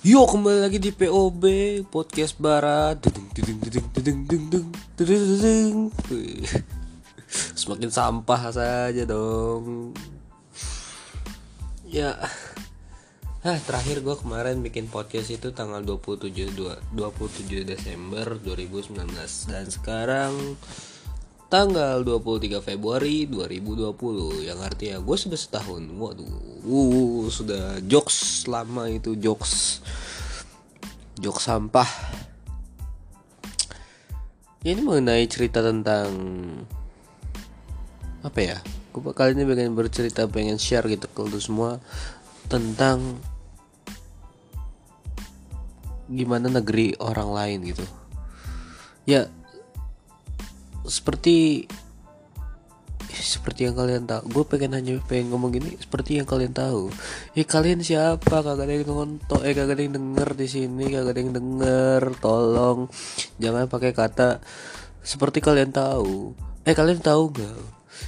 Yo kembali lagi di POB Podcast Barat. Semakin sampah saja dong. Ya Nah, terakhir gue kemarin bikin podcast itu tanggal 27 dua- 27 Desember 2019 dan sekarang tanggal 23 Februari 2020 yang artinya gue sudah setahun. Waduh, uh, sudah jokes lama itu jokes jokes sampah. Ini mengenai cerita tentang apa ya? Gue kali ini pengen bercerita, pengen share gitu ke lu semua tentang gimana negeri orang lain gitu. Ya seperti seperti yang kalian tahu. Gue pengen hanya pengen ngomong gini seperti yang kalian tahu. Eh kalian siapa? Kagak ada yang nonton eh kagak ada yang denger di sini kagak ada yang denger. Tolong jangan pakai kata seperti kalian tahu. Eh kalian tahu gak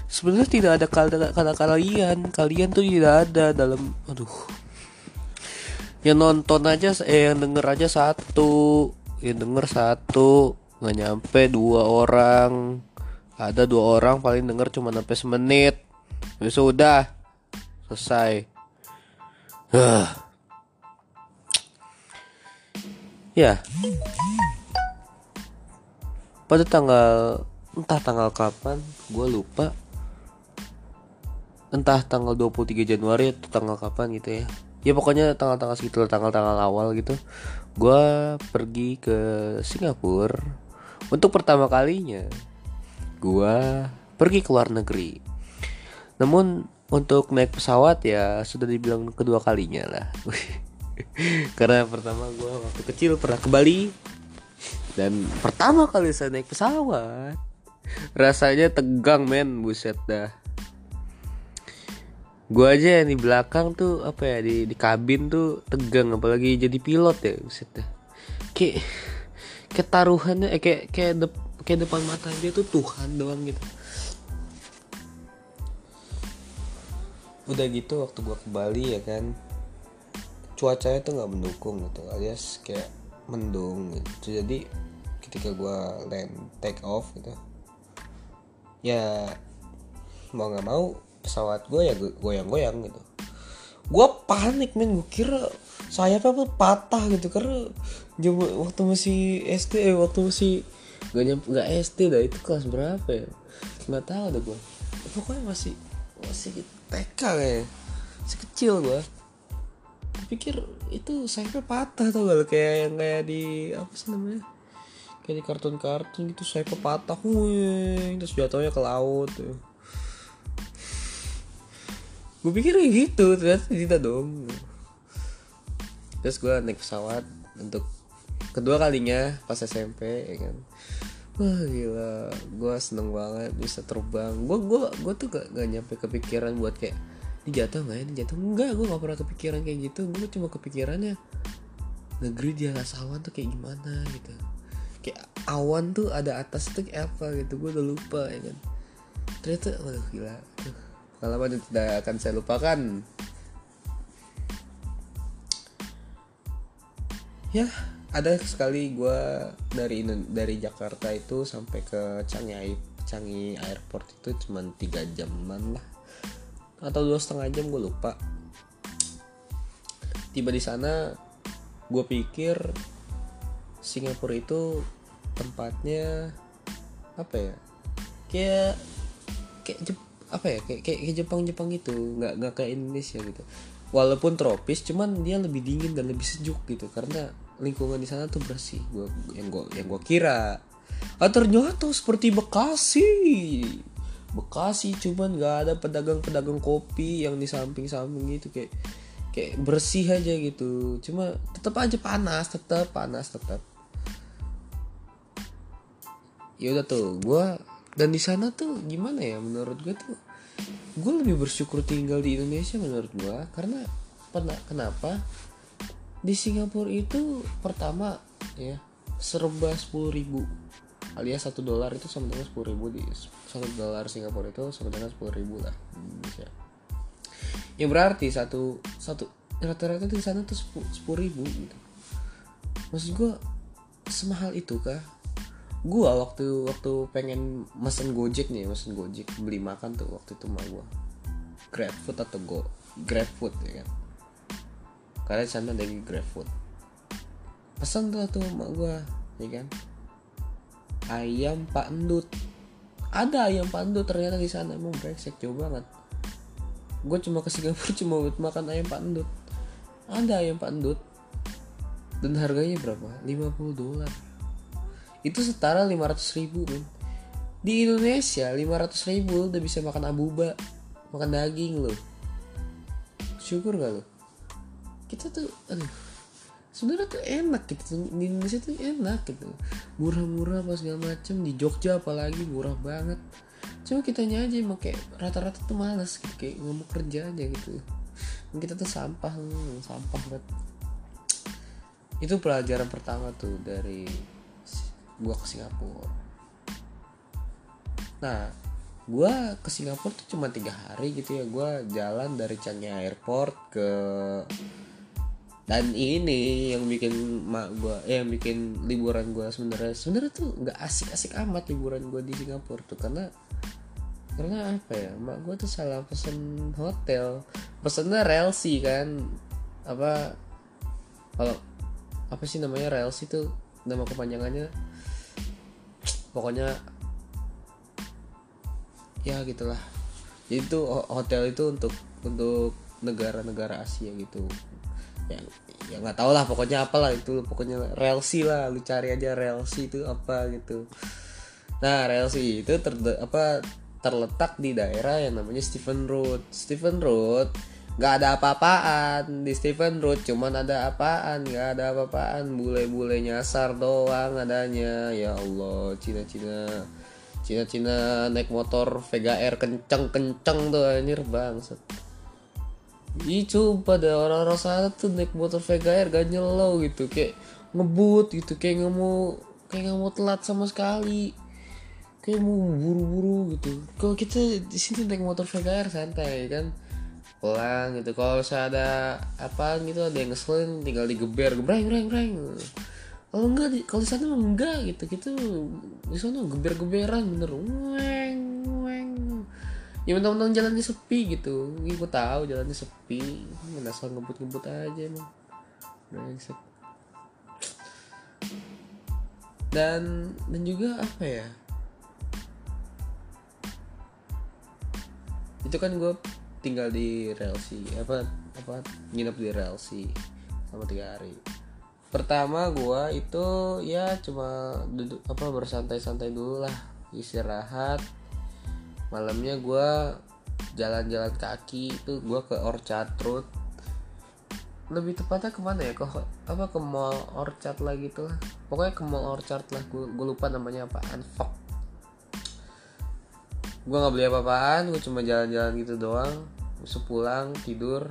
sebenarnya tidak ada kata kata kalian. Kalian tuh tidak ada dalam aduh. Yang nonton aja eh yang denger aja satu. Yang denger satu nggak nyampe dua orang. Ada dua orang paling denger cuma sampai semenit. Ya sudah selesai. Ya. Pada tanggal entah tanggal kapan gue lupa. Entah tanggal 23 Januari atau tanggal kapan gitu ya. Ya pokoknya tanggal-tanggal segitu tanggal-tanggal awal gitu. Gue pergi ke Singapura untuk pertama kalinya gue pergi ke luar negeri. Namun untuk naik pesawat ya sudah dibilang kedua kalinya lah. Karena pertama gue waktu kecil pernah ke Bali dan pertama kali saya naik pesawat. Rasanya tegang men buset dah. Gue aja yang di belakang tuh apa ya di di kabin tuh tegang apalagi jadi pilot ya buset dah. Kayak kayak taruhannya eh, kayak kayak dep, kayak depan mata dia tuh Tuhan doang gitu. Udah gitu waktu gua ke Bali ya kan cuacanya tuh nggak mendukung gitu alias kayak mendung gitu. Jadi ketika gua land take off gitu ya mau nggak mau pesawat gue ya goyang-goyang gitu. Gue panik men gue kira sayapnya apa patah gitu karena jam waktu masih SD eh, waktu masih gak nyampe gak SD dah itu kelas berapa ya? Nggak tahu dah gue pokoknya masih masih TK kayak masih kecil gue pikir itu sayapnya patah tau gak kayak yang kayak di apa sih namanya? Kayak di kartun-kartun gitu sayapnya patah wih terus jatuhnya ke laut tuh. Gue pikir gitu ternyata tidak dong. Terus gue naik pesawat untuk kedua kalinya pas SMP ya kan. Wah gila. Gue seneng banget bisa terbang. Gue gue gue tuh gak, gak nyampe kepikiran buat kayak ini jatuh nggak ya? Ini jatuh. Enggak gue gak pernah kepikiran kayak gitu. Gue cuma kepikirannya negeri di atas awan tuh kayak gimana? Gitu. Kayak awan tuh ada atas tuh kayak apa gitu. Gue udah lupa ya kan. Ternyata waduh gila. Pengalaman yang tidak akan saya lupakan. Ya ada sekali gue dari dari Jakarta itu sampai ke Changi Changi Airport itu cuma tiga jaman lah. Atau dua setengah jam gue lupa. Tiba di sana gue pikir Singapura itu tempatnya apa ya? Kayak kayak Jep- apa ya? Kayak kayak, kayak Jepang Jepang gitu. Nggak nggak kayak Indonesia gitu. Walaupun tropis cuman dia lebih dingin dan lebih sejuk gitu. Karena lingkungan di sana tuh bersih. Gua yang gua yang gua kira. Ah ternyata seperti Bekasi. Bekasi cuman nggak ada pedagang-pedagang kopi yang di samping-samping gitu. Kayak kayak bersih aja gitu. Cuma tetap aja panas tetap panas tetap ya udah tuh gue dan di sana tuh gimana ya menurut gue tuh? Gue lebih bersyukur tinggal di Indonesia menurut gue karena pernah kenapa di Singapura itu pertama ya serba sepuluh ribu. Alias satu dolar itu sama dengan sepuluh ribu di satu dolar Singapura itu sama dengan sepuluh ribu lah Indonesia. Yang berarti satu satu rata-rata di sana tuh sepuluh ribu gitu. Maksud gue semahal itu kah gue waktu waktu pengen mesen gojek nih mesen gojek beli makan tuh waktu itu mah gue grab food atau go grab food ya kan karena di sana ada grab food. Pesan tuh tuh mak gue ya kan? Ayam pak endut ada ayam pak endut ternyata di sana emang brengsek jauh banget. Gue cuma ke Singapura cuma buat makan ayam pak endut ada ayam pak endut dan harganya berapa? 50 dolar. Itu setara 500 ribu men di Indonesia 500 ribu udah bisa makan abuba makan daging loh syukur gak lo kita tuh aduh sebenarnya tuh enak gitu. Di Indonesia tuh enak gitu. Murah-murah pas segala macem. Di Jogja apalagi murah banget. Cuma kita aja emang kayak rata-rata tuh malas gitu. Kayak nggak mau kerja aja gitu. Kita tuh sampah sampah banget. Itu pelajaran pertama tuh dari gua ke Singapura. Nah gua ke Singapura tuh cuma tiga hari gitu ya. Gua jalan dari Changi Airport ke dan ini yang bikin mak gua eh, yang bikin liburan gua sebenarnya sebenarnya tuh nggak asik-asik amat liburan gua di Singapura tuh karena karena apa ya mak gua tuh salah pesen hotel. Pesennya relsi kan apa kalau apa sih namanya relsi tuh nama kepanjangannya pokoknya ya gitulah. Itu hotel itu untuk untuk negara-negara Asia gitu ya ya nggak tau lah pokoknya apalah itu pokoknya relsi lah lu cari aja relsi itu apa gitu. Nah relsi itu ter apa terletak di daerah yang namanya Stephen Road Stephen Road nggak ada apa-apaan di Stephen Road cuman ada apaan nggak ada apa-apaan bule-bule nyasar doang adanya. Ya Allah Cina-Cina Cina-Cina naik motor Vega R kenceng-kenceng tuh anjir bangsat Ih coba deh orang-orang sana tuh naik motor Vega R gak nyelow gitu. Kayak ngebut gitu kayak nggak mau kayak nggak mau telat sama sekali. Kayak mau buru-buru gitu. Kalau kita di sini naik motor Vega R santai kan? Pulang gitu. Kalau ada apa gitu ada yang ngeselin tinggal digeber. Gebreng gebreng gebreng. Kalau enggak kalau di sana enggak gitu. Gitu di sana geber geberan bener. Weng weng ya mentang-mentang jalannya sepi gitu. Ini gue tahu jalannya sepi. Asal ngebut-ngebut aja emang. Brengsek. Dan dan juga apa ya? Itu kan gue tinggal di relsi apa apa nginep di relsi sama tiga hari. Pertama gua itu ya cuma duduk apa bersantai-santai dulu lah. Istirahat malamnya gua jalan-jalan kaki itu gua ke Orchard Road. Lebih tepatnya ke mana ya? Ke apa ke mall Orchard lah gitu lah. Pokoknya ke mall Orchard lah. Gue lupa namanya apa Anfok gue nggak beli apa-apaan. Gue cuma jalan-jalan gitu doang. Sepulang tidur.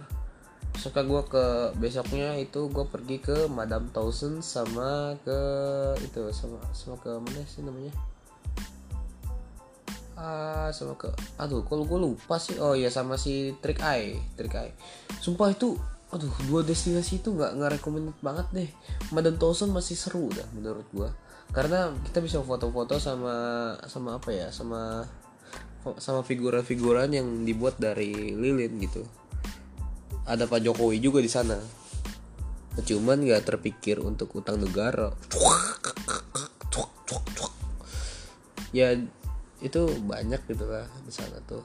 Suka gue ke besoknya itu gue pergi ke Madame Thousand sama ke itu sama sama ke mana sih namanya sama ke aduh kalau gue lupa sih. Oh ya sama si Trick Eye Trick Eye. Sumpah itu aduh dua destinasi itu nggak nggak recommended banget deh. Madame Thousand masih seru dah menurut gue karena kita bisa foto-foto sama sama apa ya sama sama figuran-figuran yang dibuat dari lilin gitu. Ada Pak Jokowi juga di sana. Cuman nggak terpikir untuk utang negara. Ya itu banyak gitu lah di sana tuh.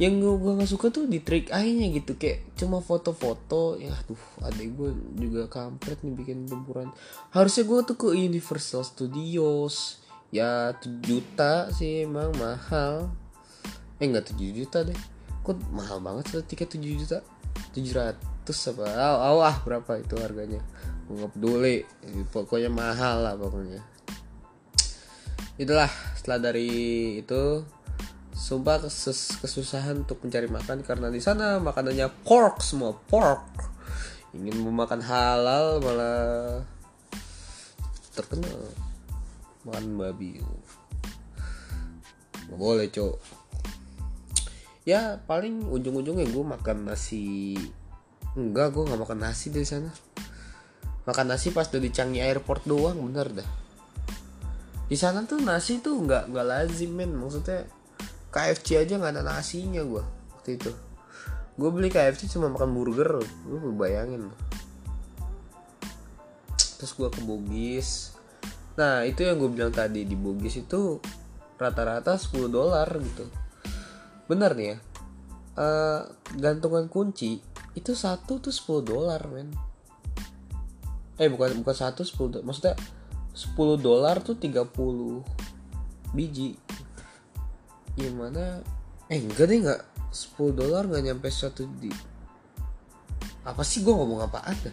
Yang gue nggak suka tuh di trik akhirnya gitu. Kayak cuma foto-foto. Ya tuh adek gue juga kampret nih bikin liburan harusnya gue tuh ke Universal Studios. Ya 7 juta sih emang mahal. Eh enggak 7 juta deh. Kok mahal banget sih tiket 7 juta? 700 apa? Oh, oh, berapa itu harganya? Gue nggak peduli. Pokoknya mahal lah pokoknya. Itulah setelah dari itu sumpah kesus kesusahan untuk mencari makan karena di sana makanannya pork semua pork. Ingin memakan halal malah terkenal. Makan babi. Nggak boleh cok. Ya paling ujung-ujungnya gue makan nasi. Enggak gue nggak makan nasi di sana. Makan nasi pas udah di Changi Airport doang bener dah di sana tuh nasi tuh nggak nggak lazim men. Maksudnya KFC aja nggak ada nasinya gue waktu itu. Gue beli KFC cuma makan burger. Lu bayangin. Terus gue ke Bugis. Nah itu yang gue bilang tadi di Bugis itu rata-rata 10 dolar gitu. Bener nih ya? Uh, gantungan kunci itu satu tuh 10 dolar men. Eh bukan bukan satu 10 dolar maksudnya 10 dolar tuh 30 biji. Gimana eh enggak deh enggak. 10 dolar nggak nyampe satu di. Apa sih gue ngomong apa ada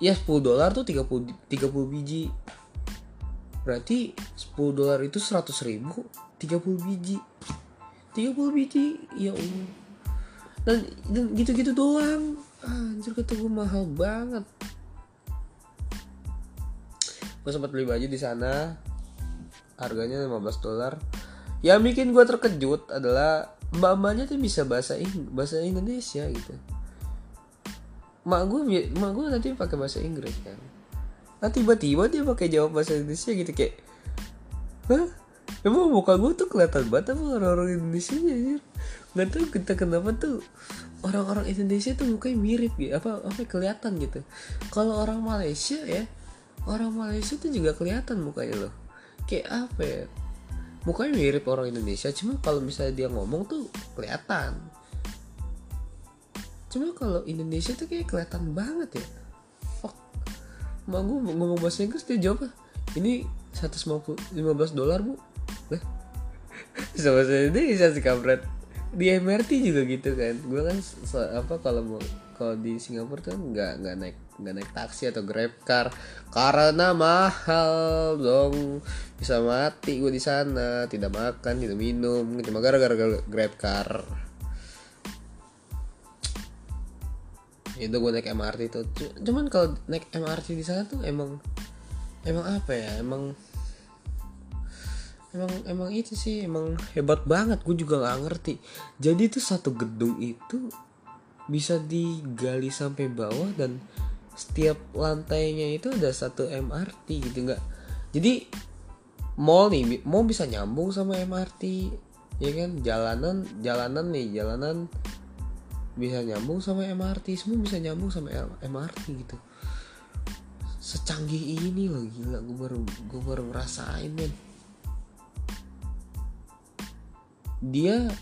ya 10 dolar tuh 30 30 biji. Berarti 10 dolar itu 100 ribu 30 biji. 30 biji ya Allah. Dan, dan gitu-gitu doang. Anjir kata gue mahal banget gue sempat beli baju di sana. Harganya 15 dolar. Yang bikin gue terkejut adalah mbak-mbaknya tuh bisa bahasa Ing bahasa Indonesia gitu. Mak gue mak gue nanti pakai bahasa Inggris kan. Nah tiba-tiba dia pakai jawab bahasa Indonesia gitu kayak Hah? Emang muka gue tuh kelihatan banget apa orang-orang Indonesia ya Gak tau kita kenapa tuh Orang-orang Indonesia tuh mukanya mirip gitu Apa, apa kelihatan gitu. Kalau orang Malaysia ya Orang Malaysia tuh juga kelihatan mukanya loh. Kayak apa ya? Mukanya mirip orang Indonesia cuma kalau misalnya dia ngomong tuh kelihatan. Cuma kalau Indonesia tuh kayak kelihatan banget ya. Fuck. Mau gue ngomong bahasa Inggris dia jawab ini 150 15 dolar bu. Lah. Sama saya Indonesia sih kampret. Di MRT juga gitu kan. Gue kan apa kalau mau kalau di Singapura tuh nggak nggak naik nggak naik taksi atau grab car. Karena mahal dong. Bisa mati gue di sana. Tidak makan tidak minum. Cuma gara-gara grab car. Itu gue naik MRT itu cuman kalau naik MRT di sana tuh emang emang apa ya? Emang emang emang itu sih emang hebat banget. Gue juga nggak ngerti. Jadi tuh satu gedung itu bisa digali sampai bawah dan setiap lantainya itu ada satu MRT gitu nggak? Jadi mall nih mall bisa nyambung sama MRT ya kan? Jalanan jalanan nih jalanan bisa nyambung sama MRT semua bisa nyambung sama MRT gitu. Secanggih ini loh gila gue baru gue baru ngerasain men. Dia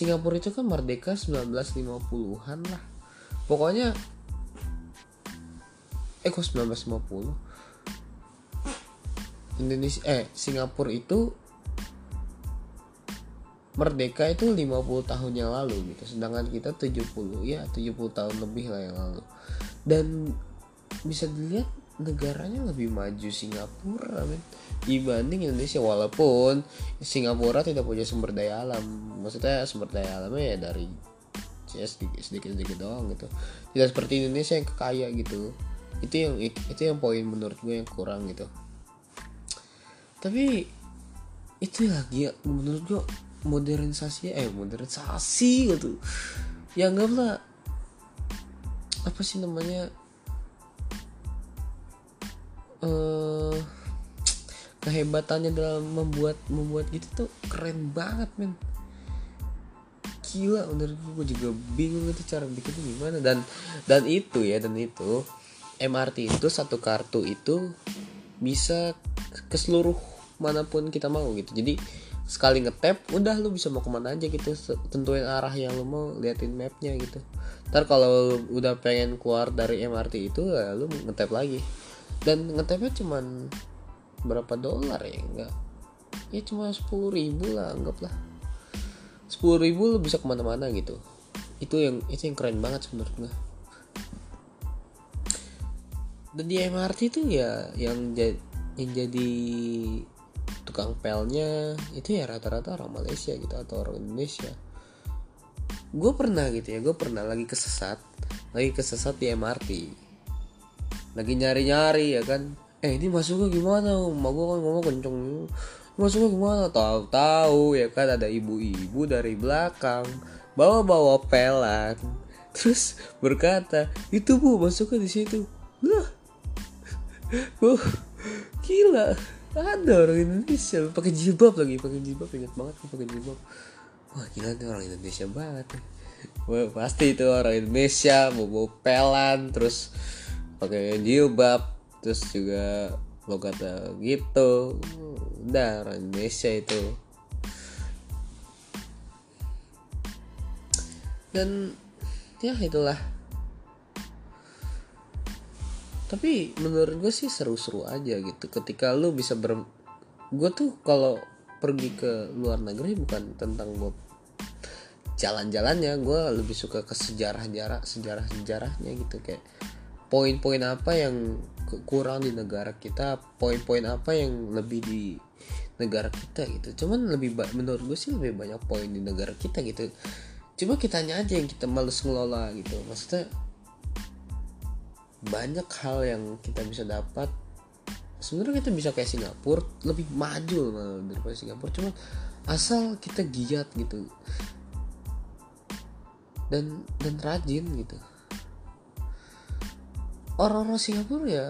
Singapura itu kan merdeka 1950-an lah. Pokoknya eh kok 1950 Indonesia eh Singapura itu merdeka itu 50 tahun yang lalu gitu. Sedangkan kita 70 ya 70 tahun lebih lah yang lalu. Dan bisa dilihat negaranya lebih maju Singapura men. Dibanding Indonesia walaupun Singapura tidak punya sumber daya alam. Maksudnya sumber daya alamnya ya dari ya sedikit sedikit sedikit doang gitu. Tidak seperti Indonesia yang kaya gitu. Itu yang itu yang poin menurut gue yang kurang gitu. Tapi itu lagi ya menurut gue modernisasi eh modernisasi gitu. Ya lah apa sih namanya uh, kehebatannya dalam membuat membuat gitu tuh keren banget men. Gila menurut gue juga bingung itu cara bikinnya gimana. Dan dan itu ya dan itu MRT itu satu kartu itu bisa ke seluruh mana pun kita mau gitu. Jadi sekali ngetap udah lu bisa mau ke mana aja gitu. Tentuin arah yang lu mau liatin mapnya gitu. Ntar kalau udah pengen keluar dari MRT itu ya lu ngetap lagi dan ngetapnya cuman berapa dolar ya enggak. Ya cuma sepuluh ribu lah anggaplah. sepuluh ribu lu bisa ke mana-mana gitu. Itu yang itu yang keren banget gue dan di MRT itu ya yang yang jadi tukang pelnya itu ya rata-rata orang Malaysia gitu atau orang Indonesia. Gue pernah gitu ya gue pernah lagi kesesat lagi kesesat di MRT lagi nyari-nyari ya kan? Eh ini masuknya gimana? Mau gue kan ngomong kenceng. Masuknya gimana? Tahu-tahu ya kan? Ada ibu-ibu dari belakang bawa-bawa pelan terus berkata itu bu masuknya di situ. Lah oh, gila. Ada orang Indonesia. Pakai jilbab lagi pakai jilbab. Ingat banget pakai jilbab. Wah gila nih orang Indonesia banget Wah, pasti itu orang Indonesia mau bawa pelan terus pakai jilbab terus juga lo kata gitu. Udah orang Indonesia itu. Dan ya itulah. Tapi menurut gue sih seru-seru aja gitu. Ketika lu bisa ber gue tuh kalau pergi ke luar negeri bukan tentang gue jalan-jalannya gue lebih suka ke sejarah-sejarah sejarah-sejarahnya gitu. Kayak poin-poin apa yang kurang di negara kita poin-poin apa yang lebih di negara kita gitu. Cuman lebih menurut gue sih lebih banyak poin di negara kita gitu. Cuma kitanya aja yang kita males ngelola gitu. Maksudnya banyak hal yang kita bisa dapat. Sebenarnya kita bisa kayak Singapura lebih maju malah daripada Singapura. Cuma asal kita giat gitu. Dan dan rajin gitu orang-orang Singapura ya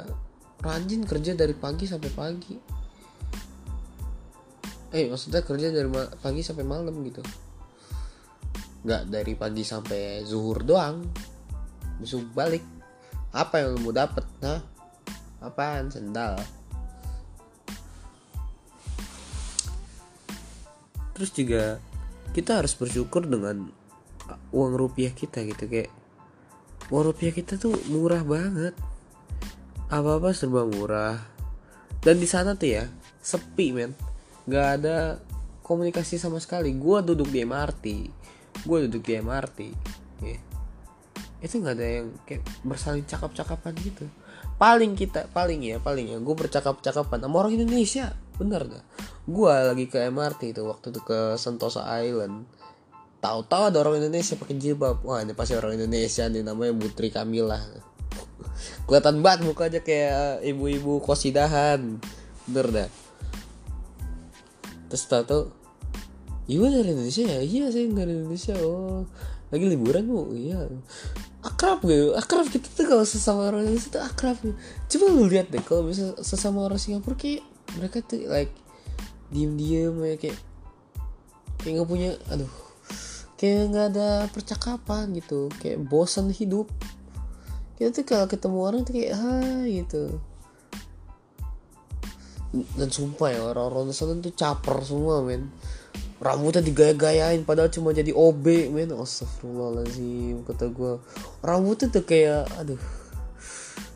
rajin kerja dari pagi sampai pagi. Eh maksudnya kerja dari pagi sampai malam gitu. Nggak dari pagi sampai zuhur doang. Besok balik. Apa yang mau dapet nah apaan? Sendal. Terus juga kita harus bersyukur dengan uang rupiah kita gitu. Kayak uang rupiah kita tuh murah banget. Apa apa serba murah. Dan di sana tuh ya sepi men. Nggak ada komunikasi sama sekali. Gue duduk di MRT gue duduk di MRT yeah itu nggak ada yang kayak bersaling cakap-cakapan gitu. Paling kita paling ya paling ya gue bercakap-cakapan sama orang Indonesia. Bener dah gue lagi ke MRT itu waktu itu ke Sentosa Island tahu-tahu ada orang Indonesia pakai jilbab wah ini pasti orang Indonesia nih namanya Putri Kamila kelihatan banget mukanya kayak ibu-ibu kosidahan bener dah terus tahu Iya dari Indonesia ya? Iya saya dari Indonesia. Oh, lagi liburan bu? Iya akrab gitu akrab kita tuh kalau sesama orang Indonesia tuh akrab gitu. coba lu lihat deh kalau bisa sesama orang Singapura kayak mereka tuh like diem diem ya kayak kayak nggak punya aduh kayak nggak ada percakapan gitu kayak bosan hidup. Kita tuh kalau ketemu orang tuh kayak hai gitu. Dan sumpah ya orang-orang sana tuh caper semua men. Rambutnya digaya-gayain padahal cuma jadi OB men. Astagfirullahaladzim kata gue rambutnya tuh kayak aduh.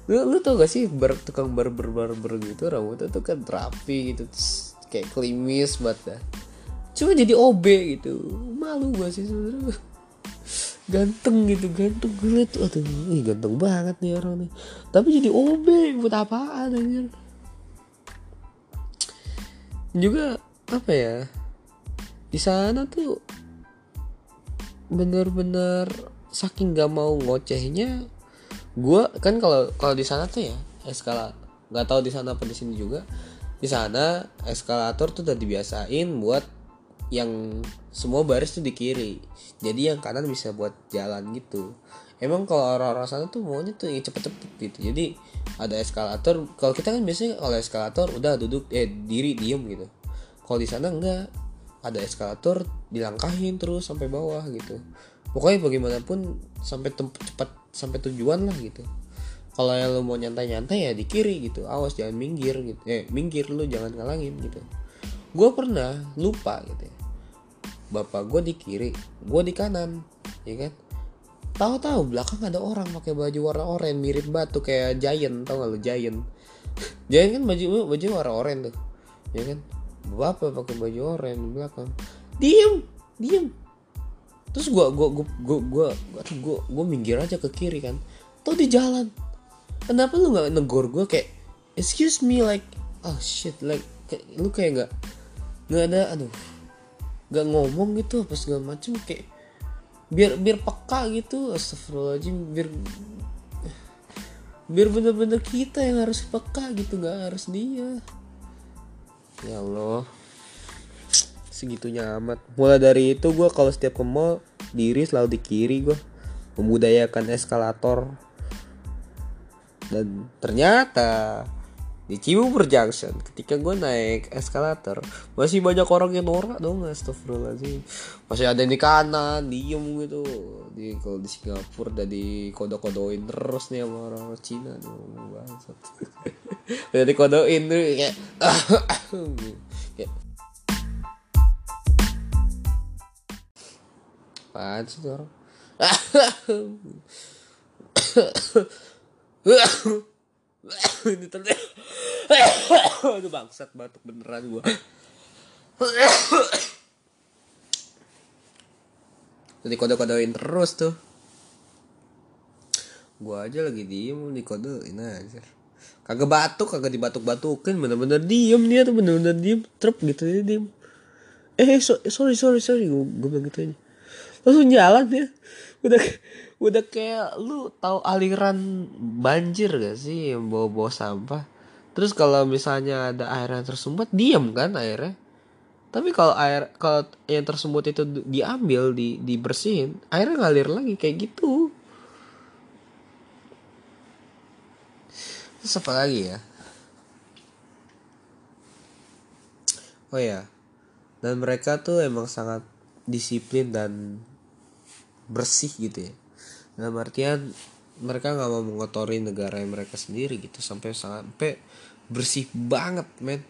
Lu, lu tau gak sih bar, tukang barber barber gitu rambutnya tuh kan rapi gitu kayak klimis banget dah cuma jadi OB gitu. Malu gue sih sebenarnya. Ganteng gitu ganteng gue tuh aduh ih, ganteng banget nih orang nih. Tapi jadi OB buat apaan anjir? Juga apa ya? Di sana tuh bener-bener saking gak mau ngocehnya gue kan kalau kalau di sana tuh ya eskala nggak tahu di sana apa di sini juga. Di sana eskalator tuh udah dibiasain buat yang semua baris tuh di kiri. Jadi yang kanan bisa buat jalan gitu. Emang kalau orang-orang sana tuh maunya tuh yang cepet-cepet gitu. Jadi ada eskalator kalau kita kan biasanya kalau eskalator udah duduk eh diri diem gitu. Kalau di sana enggak. Ada eskalator dilangkahin terus sampai bawah gitu. Pokoknya bagaimanapun sampai cepat sampai tujuan lah gitu. Kalau yang lu mau nyantai-nyantai ya di kiri gitu. Awas jangan minggir gitu. Eh minggir lu jangan ngalangin gitu gue pernah lupa gitu ya. Bapak gue di kiri gue di kanan ya kan? Tahu-tahu belakang ada orang pakai baju warna oranye mirip batu kayak giant tau gak lu? Giant. Giant kan baju baju warna oranye tuh ya kan? Bapak pakai baju oranye di belakang. Diem diem. Terus gua gua gua gua gua, gua, gua minggir aja ke kiri kan. Tuh di jalan. Kenapa lu nggak negor gua kayak excuse me like oh shit like lu kayak nggak nggak ada aduh. Nggak ngomong gitu apa segala macem kayak biar biar peka gitu astagfirullahaladzim biar biar bener-bener kita yang harus peka gitu nggak harus dia. Ya Allah. Segitunya amat. Mulai dari itu gue kalau setiap ke mall diri selalu di kiri gue membudayakan eskalator. Dan ternyata di Cibubur Junction ketika gue naik eskalator masih banyak orang yang norak dong astagfirullahaladzim masih ada yang di kanan diem gitu di kalau di Singapura udah di kode-kodoin terus nih sama orang Cina tuh bangsat udah dikodoin tuh kayak kayak sih orang ini ternyata aduh bangsat batuk beneran gua. Jadi kode-kodein terus tuh. Gua aja lagi diem dikodein aja. Kagak batuk kagak dibatuk-batukin bener-bener diem. Dia tuh bener-bener diem trep gitu dia diem. Eh so, sorry sorry sorry gua, gua bilang gitu aja. Langsung jalan ya udah udah kayak lu tahu aliran banjir gak sih? Yang bawa-bawa sampah. Terus kalau misalnya ada air yang tersumbat diam kan airnya? Tapi kalau air kalau yang tersumbat itu diambil di dibersihin airnya ngalir lagi kayak gitu. Terus apa lagi ya? Oh ya dan mereka tuh emang sangat disiplin dan bersih gitu ya dalam artian mereka nggak mau mengotori negara yang mereka sendiri gitu. Sampai sampai bersih banget men.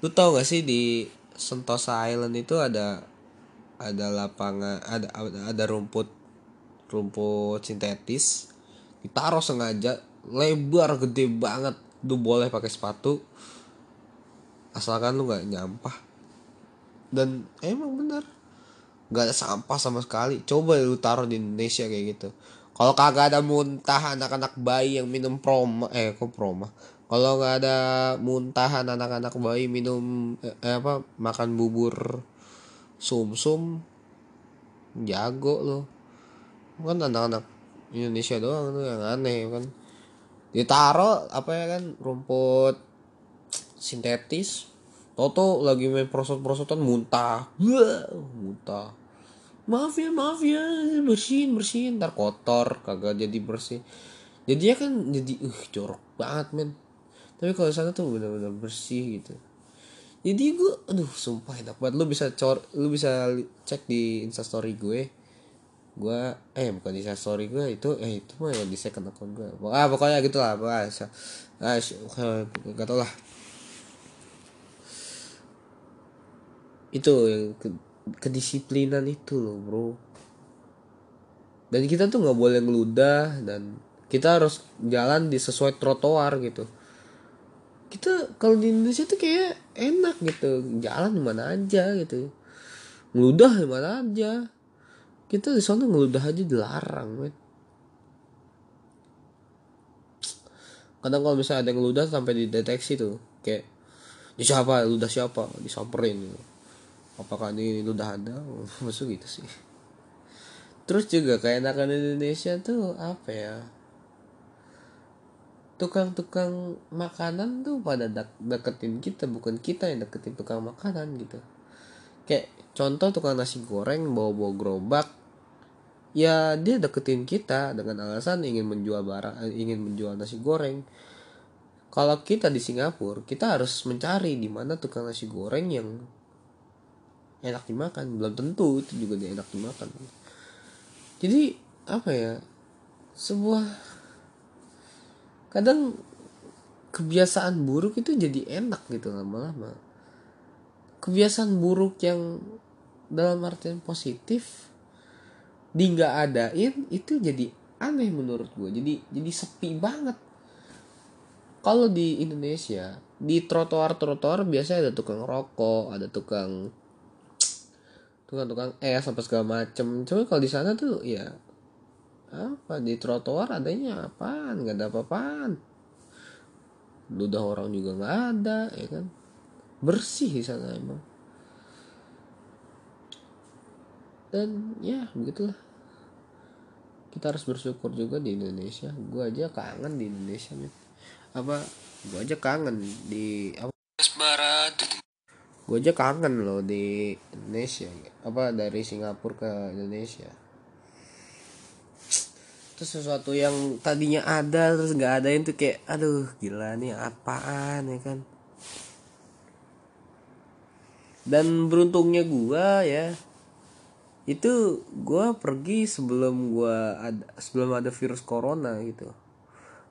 Lu tau gak sih di Sentosa Island itu ada ada lapangan ada ada rumput rumput sintetis. Ditaruh sengaja lebar gede banget. Lu boleh pakai sepatu asalkan lu nggak nyampah. Dan emang bener nggak ada sampah sama sekali. Coba lu taruh di Indonesia kayak gitu. Kalau kagak ada muntah anak-anak bayi yang minum proma eh kok proma? Kalau nggak ada muntahan anak-anak bayi minum eh, apa makan bubur sumsum -sum, jago lo kan anak-anak Indonesia doang tuh yang aneh kan. Ditaro apa ya kan rumput sintetis. Toto lagi main prosot-prosotan muntah. Wah, muntah maaf ya maaf ya. Bersihin bersihin. Ntar kotor kagak jadi bersih. Jadi ya kan jadi uh jorok banget men. Tapi kalau sana tuh benar-benar bersih gitu. Jadi gue aduh sumpah enak banget. Lu bisa cor lu bisa cek di instastory gue. Gue eh bukan di instastory gue itu eh itu mah ya di second account gue. Ah pokoknya gitu lah bahasa ah gak tau lah. Itu yang kedisiplinan itu loh bro. Dan kita tuh nggak boleh ngeludah dan kita harus jalan di sesuai trotoar gitu. Kita kalau di Indonesia tuh kayak enak gitu jalan di mana aja gitu. Ngeludah di mana aja. Kita di sana ngeludah aja dilarang men. Kadang kalau misalnya ada yang ngeludah sampai dideteksi tuh kayak ini siapa? Ludah siapa? Disamperin gitu apakah ini udah ada? Masuk gitu sih. Terus juga kayak anak Indonesia tuh apa ya? Tukang-tukang makanan tuh pada deketin kita bukan kita yang deketin tukang makanan gitu. Kayak contoh tukang nasi goreng bawa-bawa gerobak. Ya dia deketin kita dengan alasan ingin menjual barang eh, ingin menjual nasi goreng. Kalau kita di Singapura kita harus mencari di mana tukang nasi goreng yang enak dimakan belum tentu itu juga dia enak dimakan. Jadi apa ya sebuah kadang kebiasaan buruk itu jadi enak gitu lama-lama. Kebiasaan buruk yang dalam artian positif di nggak adain itu jadi aneh menurut gue jadi jadi sepi banget. Kalau di Indonesia di trotoar trotoar biasanya ada tukang rokok ada tukang tukang-tukang es apa segala macem. Cuma kalau di sana tuh ya apa di trotoar adanya apaan? Nggak ada apa-apaan. Ludah orang juga nggak ada ya kan? Bersih di sana emang. Dan ya begitulah. Kita harus bersyukur juga di Indonesia. Gue aja kangen di Indonesia nih apa gue aja kangen di apa? Barat gue aja kangen loh di Indonesia apa dari Singapura ke Indonesia. Terus sesuatu yang tadinya ada terus nggak ada itu kayak aduh gila nih apaan ya kan. Dan beruntungnya gua ya itu gua pergi sebelum gua ada sebelum ada virus corona gitu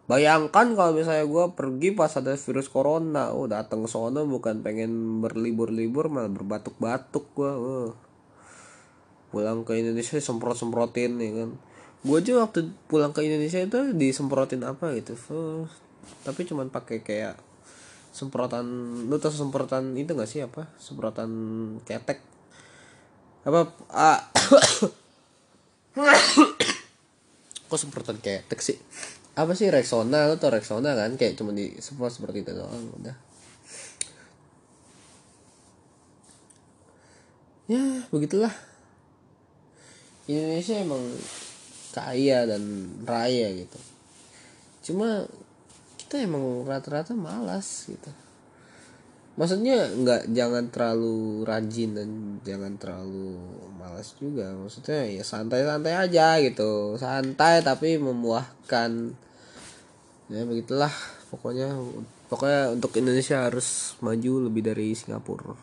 bayangkan kalau misalnya gua pergi pas ada virus corona. Oh datang sono bukan pengen berlibur-libur malah berbatuk-batuk gua. Oh. pulang ke Indonesia semprot semprotin ya kan? Gue aja waktu pulang ke Indonesia itu disemprotin apa gitu. Oh, tapi cuman pakai kayak semprotan lu tau semprotan itu gak sih? Apa? Semprotan ketek. Apa? Ah, kok semprotan ketek sih apa sih Rexona? Lu tau Rexona kan? Kayak cuma di semprot seperti itu doang udah. Ya begitulah. Indonesia emang kaya dan raya gitu. Cuma kita emang rata-rata malas gitu. Maksudnya nggak jangan terlalu rajin dan jangan terlalu malas juga. Maksudnya ya santai-santai aja gitu. Santai tapi memuahkan ya begitulah. Pokoknya pokoknya untuk Indonesia harus maju lebih dari Singapura.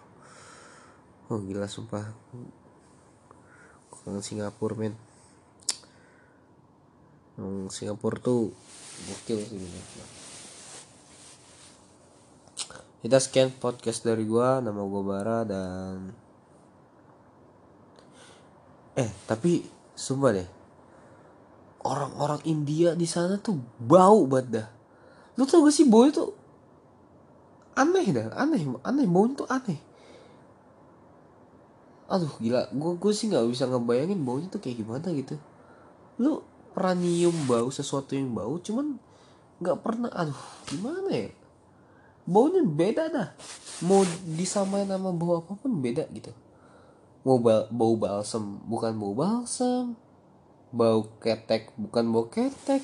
Oh gila sumpah. Kangen Singapura men. Yang Singapura tuh gokil sih kita scan podcast dari gua. Nama gua Bara dan eh tapi sumpah deh orang-orang India di sana tuh bau banget dah. Lu tau gak sih bau itu? Aneh dah aneh aneh bau itu aneh. Aduh gila. Gue gue sih nggak bisa ngebayangin baunya tuh kayak gimana gitu. Lu pernah nyium bau sesuatu yang bau cuman nggak pernah aduh gimana ya? Baunya beda dah. Mau disamain nama bau apa pun beda gitu. Mau bau, bau balsam bukan bau balsam bau ketek bukan bau ketek.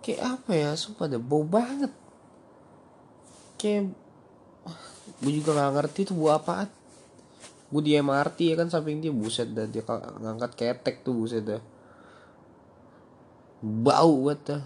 Kayak apa ya sumpah deh bau banget. Kayak gue juga nggak ngerti tuh bau apaan. Gue di MRT ya kan samping dia buset dah dia ngangkat ketek tuh buset dah. Bau banget dah